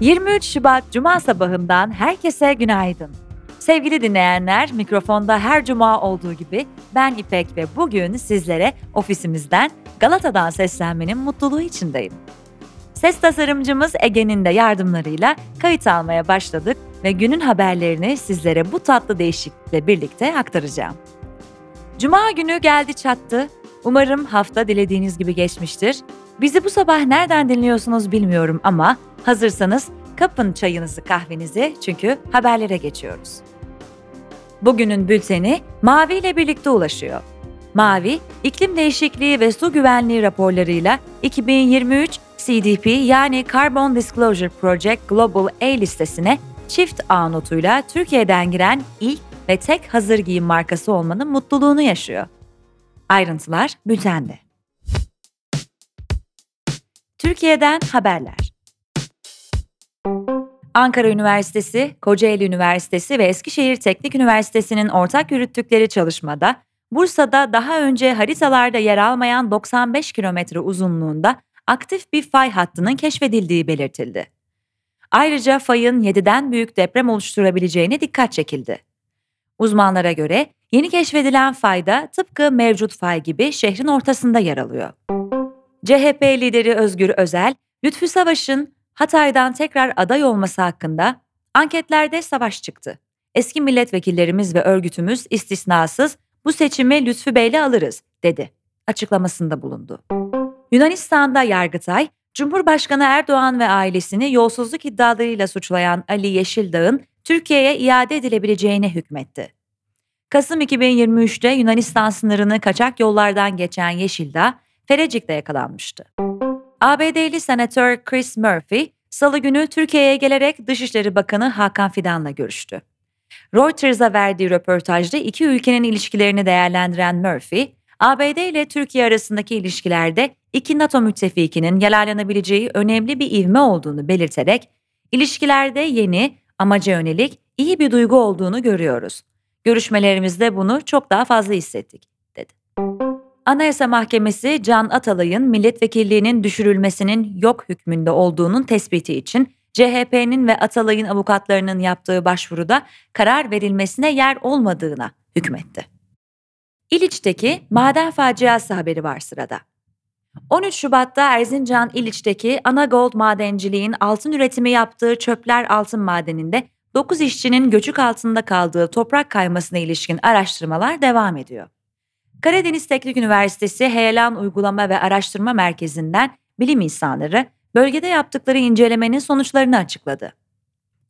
23 Şubat Cuma sabahından herkese günaydın. Sevgili dinleyenler, mikrofonda her cuma olduğu gibi ben İpek ve bugün sizlere ofisimizden Galata'dan seslenmenin mutluluğu içindeyim. Ses tasarımcımız Ege'nin de yardımlarıyla kayıt almaya başladık ve günün haberlerini sizlere bu tatlı değişiklikle birlikte aktaracağım. Cuma günü geldi çattı. Umarım hafta dilediğiniz gibi geçmiştir. Bizi bu sabah nereden dinliyorsunuz bilmiyorum ama hazırsanız kapın çayınızı kahvenizi çünkü haberlere geçiyoruz. Bugünün bülteni Mavi ile birlikte ulaşıyor. Mavi, iklim değişikliği ve su güvenliği raporlarıyla 2023 CDP yani Carbon Disclosure Project Global A listesine çift A notuyla Türkiye'den giren ilk ve tek hazır giyim markası olmanın mutluluğunu yaşıyor. Ayrıntılar bültende. Türkiye'den haberler. Ankara Üniversitesi, Kocaeli Üniversitesi ve Eskişehir Teknik Üniversitesi'nin ortak yürüttükleri çalışmada Bursa'da daha önce haritalarda yer almayan 95 kilometre uzunluğunda aktif bir fay hattının keşfedildiği belirtildi. Ayrıca fayın 7'den büyük deprem oluşturabileceğine dikkat çekildi. Uzmanlara göre yeni keşfedilen fayda tıpkı mevcut fay gibi şehrin ortasında yer alıyor. CHP lideri Özgür Özel, Lütfü Savaş'ın Hatay'dan tekrar aday olması hakkında anketlerde savaş çıktı. Eski milletvekillerimiz ve örgütümüz istisnasız bu seçimi Lütfü Bey'le alırız dedi. Açıklamasında bulundu. Yunanistan'da Yargıtay, Cumhurbaşkanı Erdoğan ve ailesini yolsuzluk iddialarıyla suçlayan Ali Yeşildağ'ın Türkiye'ye iade edilebileceğine hükmetti. Kasım 2023'te Yunanistan sınırını kaçak yollardan geçen Yeşildağ, Ferecik'te yakalanmıştı. ABD'li senatör Chris Murphy, salı günü Türkiye'ye gelerek Dışişleri Bakanı Hakan Fidan'la görüştü. Reuters'a verdiği röportajda iki ülkenin ilişkilerini değerlendiren Murphy, ABD ile Türkiye arasındaki ilişkilerde iki NATO müttefikinin yararlanabileceği önemli bir ivme olduğunu belirterek, ilişkilerde yeni, amaca yönelik iyi bir duygu olduğunu görüyoruz. Görüşmelerimizde bunu çok daha fazla hissettik, dedi. Anayasa Mahkemesi Can Atalay'ın milletvekilliğinin düşürülmesinin yok hükmünde olduğunun tespiti için CHP'nin ve Atalay'ın avukatlarının yaptığı başvuruda karar verilmesine yer olmadığına hükmetti. İliç'teki maden faciası haberi var sırada. 13 Şubat'ta Erzincan İliç'teki Anagold Madenciliğin altın üretimi yaptığı Çöpler Altın Madeni'nde 9 işçinin göçük altında kaldığı toprak kaymasına ilişkin araştırmalar devam ediyor. Karadeniz Teknik Üniversitesi Heyelan Uygulama ve Araştırma Merkezi'nden bilim insanları bölgede yaptıkları incelemenin sonuçlarını açıkladı.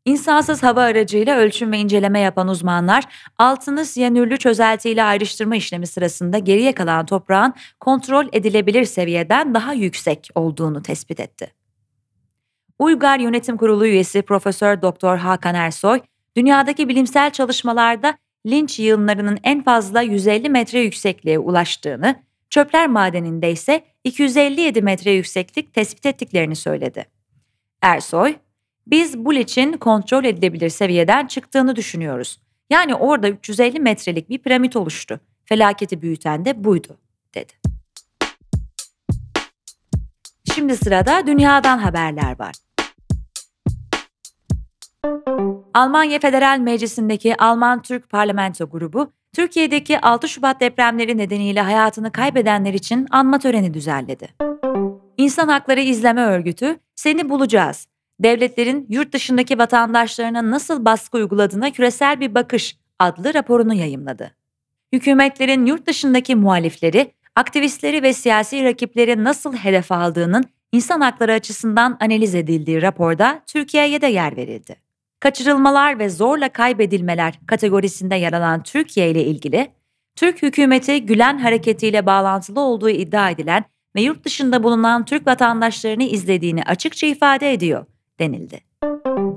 İnsansız hava aracıyla ölçüm ve inceleme yapan uzmanlar altını siyanürlü çözeltiyle ayrıştırma işlemi sırasında geriye kalan toprağın kontrol edilebilir seviyeden daha yüksek olduğunu tespit etti. Uygar Yönetim Kurulu üyesi Profesör Doktor Hakan Ersoy, dünyadaki bilimsel çalışmalarda linç yığınlarının en fazla 150 metre yüksekliğe ulaştığını, çöpler madeninde ise 257 metre yükseklik tespit ettiklerini söyledi. Ersoy, biz bu liçin kontrol edilebilir seviyeden çıktığını düşünüyoruz. Yani orada 350 metrelik bir piramit oluştu. Felaketi büyüten de buydu, dedi. Şimdi sırada dünyadan haberler var. Almanya Federal Meclisi'ndeki Alman-Türk Parlamento Grubu, Türkiye'deki 6 Şubat depremleri nedeniyle hayatını kaybedenler için anma töreni düzenledi. İnsan Hakları İzleme Örgütü, Seni Bulacağız, devletlerin yurt dışındaki vatandaşlarına nasıl baskı uyguladığına küresel bir bakış adlı raporunu yayımladı. Hükümetlerin yurt dışındaki muhalifleri, aktivistleri ve siyasi rakipleri nasıl hedef aldığının insan hakları açısından analiz edildiği raporda Türkiye'ye de yer verildi kaçırılmalar ve zorla kaybedilmeler kategorisinde yer alan Türkiye ile ilgili, Türk hükümeti Gülen hareketiyle bağlantılı olduğu iddia edilen ve yurt dışında bulunan Türk vatandaşlarını izlediğini açıkça ifade ediyor denildi.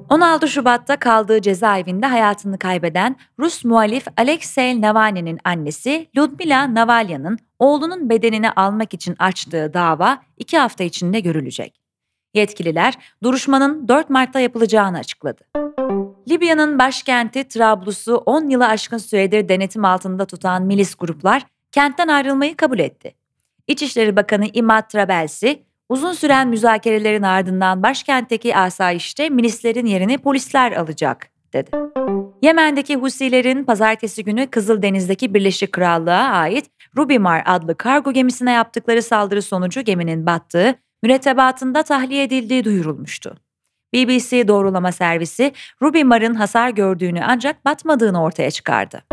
16 Şubat'ta kaldığı cezaevinde hayatını kaybeden Rus muhalif Alexey Navalny'nin annesi Ludmila Navalnya'nın oğlunun bedenini almak için açtığı dava iki hafta içinde görülecek. Yetkililer duruşmanın 4 Mart'ta yapılacağını açıkladı. Libya'nın başkenti Trablus'u 10 yılı aşkın süredir denetim altında tutan milis gruplar kentten ayrılmayı kabul etti. İçişleri Bakanı Imad Trabelsi, Uzun süren müzakerelerin ardından başkentteki asayişte milislerin yerini polisler alacak, dedi. Yemen'deki Husilerin pazartesi günü Kızıldeniz'deki Birleşik Krallığa ait Rubimar adlı kargo gemisine yaptıkları saldırı sonucu geminin battığı, mürettebatında tahliye edildiği duyurulmuştu. BBC doğrulama servisi Rubimar'ın hasar gördüğünü ancak batmadığını ortaya çıkardı.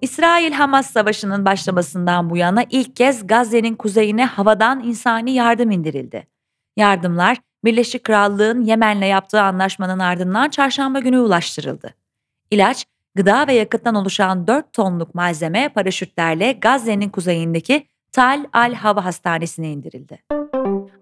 İsrail-Hamas savaşının başlamasından bu yana ilk kez Gazze'nin kuzeyine havadan insani yardım indirildi. Yardımlar Birleşik Krallığın Yemen'le yaptığı anlaşmanın ardından çarşamba günü ulaştırıldı. İlaç, gıda ve yakıttan oluşan 4 tonluk malzeme paraşütlerle Gazze'nin kuzeyindeki Tal Al Hava Hastanesi'ne indirildi.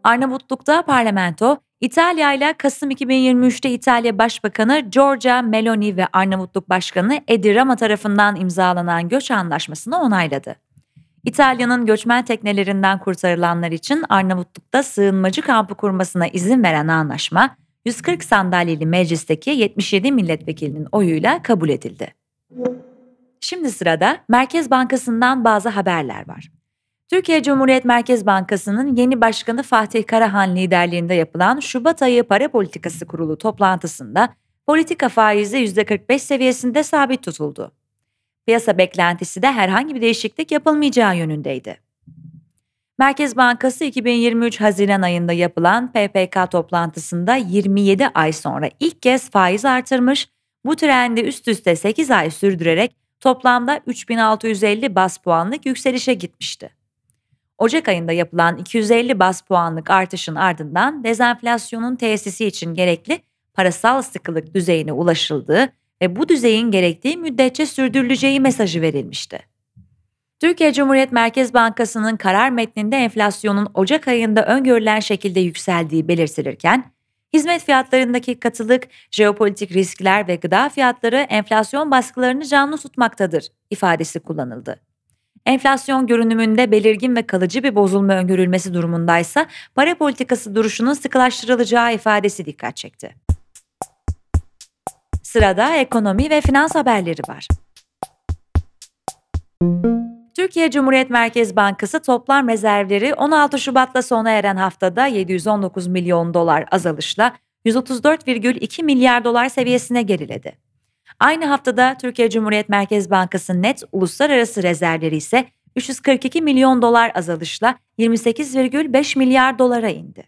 Arnavutluk'ta parlamento, İtalya ile Kasım 2023'te İtalya Başbakanı Giorgia Meloni ve Arnavutluk Başkanı Edi Rama tarafından imzalanan göç anlaşmasını onayladı. İtalya'nın göçmen teknelerinden kurtarılanlar için Arnavutluk'ta sığınmacı kampı kurmasına izin veren anlaşma, 140 sandalyeli meclisteki 77 milletvekilinin oyuyla kabul edildi. Şimdi sırada Merkez Bankası'ndan bazı haberler var. Türkiye Cumhuriyet Merkez Bankası'nın yeni başkanı Fatih Karahan liderliğinde yapılan Şubat ayı para politikası kurulu toplantısında politika faizi %45 seviyesinde sabit tutuldu. Piyasa beklentisi de herhangi bir değişiklik yapılmayacağı yönündeydi. Merkez Bankası 2023 Haziran ayında yapılan PPK toplantısında 27 ay sonra ilk kez faiz artırmış, bu trendi üst üste 8 ay sürdürerek toplamda 3650 bas puanlık yükselişe gitmişti. Ocak ayında yapılan 250 bas puanlık artışın ardından dezenflasyonun tesisi için gerekli parasal sıkılık düzeyine ulaşıldığı ve bu düzeyin gerektiği müddetçe sürdürüleceği mesajı verilmişti. Türkiye Cumhuriyet Merkez Bankası'nın karar metninde enflasyonun Ocak ayında öngörülen şekilde yükseldiği belirtilirken, hizmet fiyatlarındaki katılık, jeopolitik riskler ve gıda fiyatları enflasyon baskılarını canlı tutmaktadır ifadesi kullanıldı. Enflasyon görünümünde belirgin ve kalıcı bir bozulma öngörülmesi durumundaysa para politikası duruşunun sıkılaştırılacağı ifadesi dikkat çekti. Sırada ekonomi ve finans haberleri var. Türkiye Cumhuriyet Merkez Bankası toplam rezervleri 16 Şubat'la sona eren haftada 719 milyon dolar azalışla 134,2 milyar dolar seviyesine geriledi. Aynı haftada Türkiye Cumhuriyet Merkez Bankası net uluslararası rezervleri ise 342 milyon dolar azalışla 28,5 milyar dolara indi.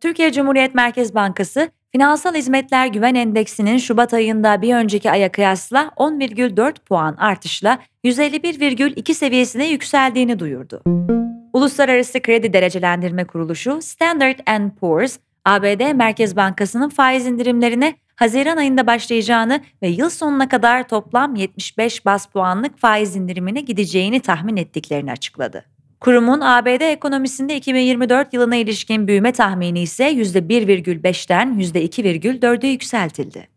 Türkiye Cumhuriyet Merkez Bankası, Finansal Hizmetler Güven Endeksinin Şubat ayında bir önceki aya kıyasla 10,4 puan artışla 151,2 seviyesine yükseldiğini duyurdu. Uluslararası Kredi Derecelendirme Kuruluşu Standard Poor's, ABD Merkez Bankası'nın faiz indirimlerine Haziran ayında başlayacağını ve yıl sonuna kadar toplam 75 bas puanlık faiz indirimine gideceğini tahmin ettiklerini açıkladı. Kurumun ABD ekonomisinde 2024 yılına ilişkin büyüme tahmini ise %1,5'ten %2,4'e yükseltildi.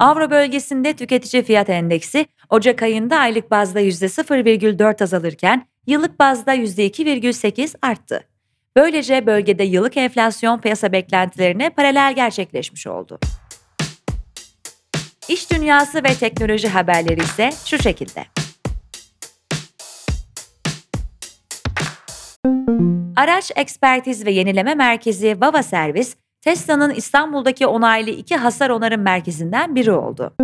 Avro bölgesinde tüketici fiyat endeksi Ocak ayında aylık bazda %0,4 azalırken yıllık bazda %2,8 arttı. Böylece bölgede yıllık enflasyon piyasa beklentilerine paralel gerçekleşmiş oldu. İş dünyası ve teknoloji haberleri ise şu şekilde. Araç Ekspertiz ve Yenileme Merkezi Vava Servis, Tesla'nın İstanbul'daki onaylı iki hasar onarım merkezinden biri oldu.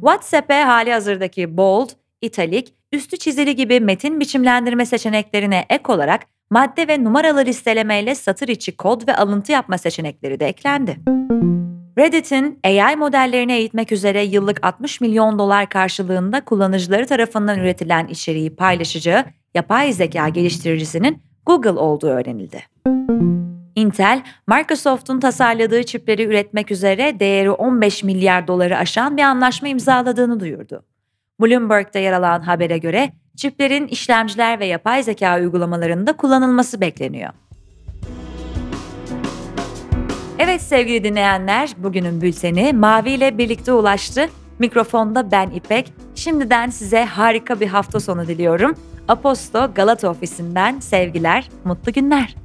WhatsApp'e hali hazırdaki Bold, Italic, üstü çizili gibi metin biçimlendirme seçeneklerine ek olarak madde ve numaralı listelemeyle satır içi kod ve alıntı yapma seçenekleri de eklendi. Reddit'in AI modellerini eğitmek üzere yıllık 60 milyon dolar karşılığında kullanıcıları tarafından üretilen içeriği paylaşacağı yapay zeka geliştiricisinin Google olduğu öğrenildi. Intel, Microsoft'un tasarladığı çipleri üretmek üzere değeri 15 milyar doları aşan bir anlaşma imzaladığını duyurdu. Bloomberg'da yer alan habere göre çiplerin işlemciler ve yapay zeka uygulamalarında kullanılması bekleniyor. Evet sevgili dinleyenler, bugünün bülteni Mavi ile birlikte ulaştı. Mikrofonda ben İpek. Şimdiden size harika bir hafta sonu diliyorum. Aposto Galata ofisinden sevgiler, mutlu günler.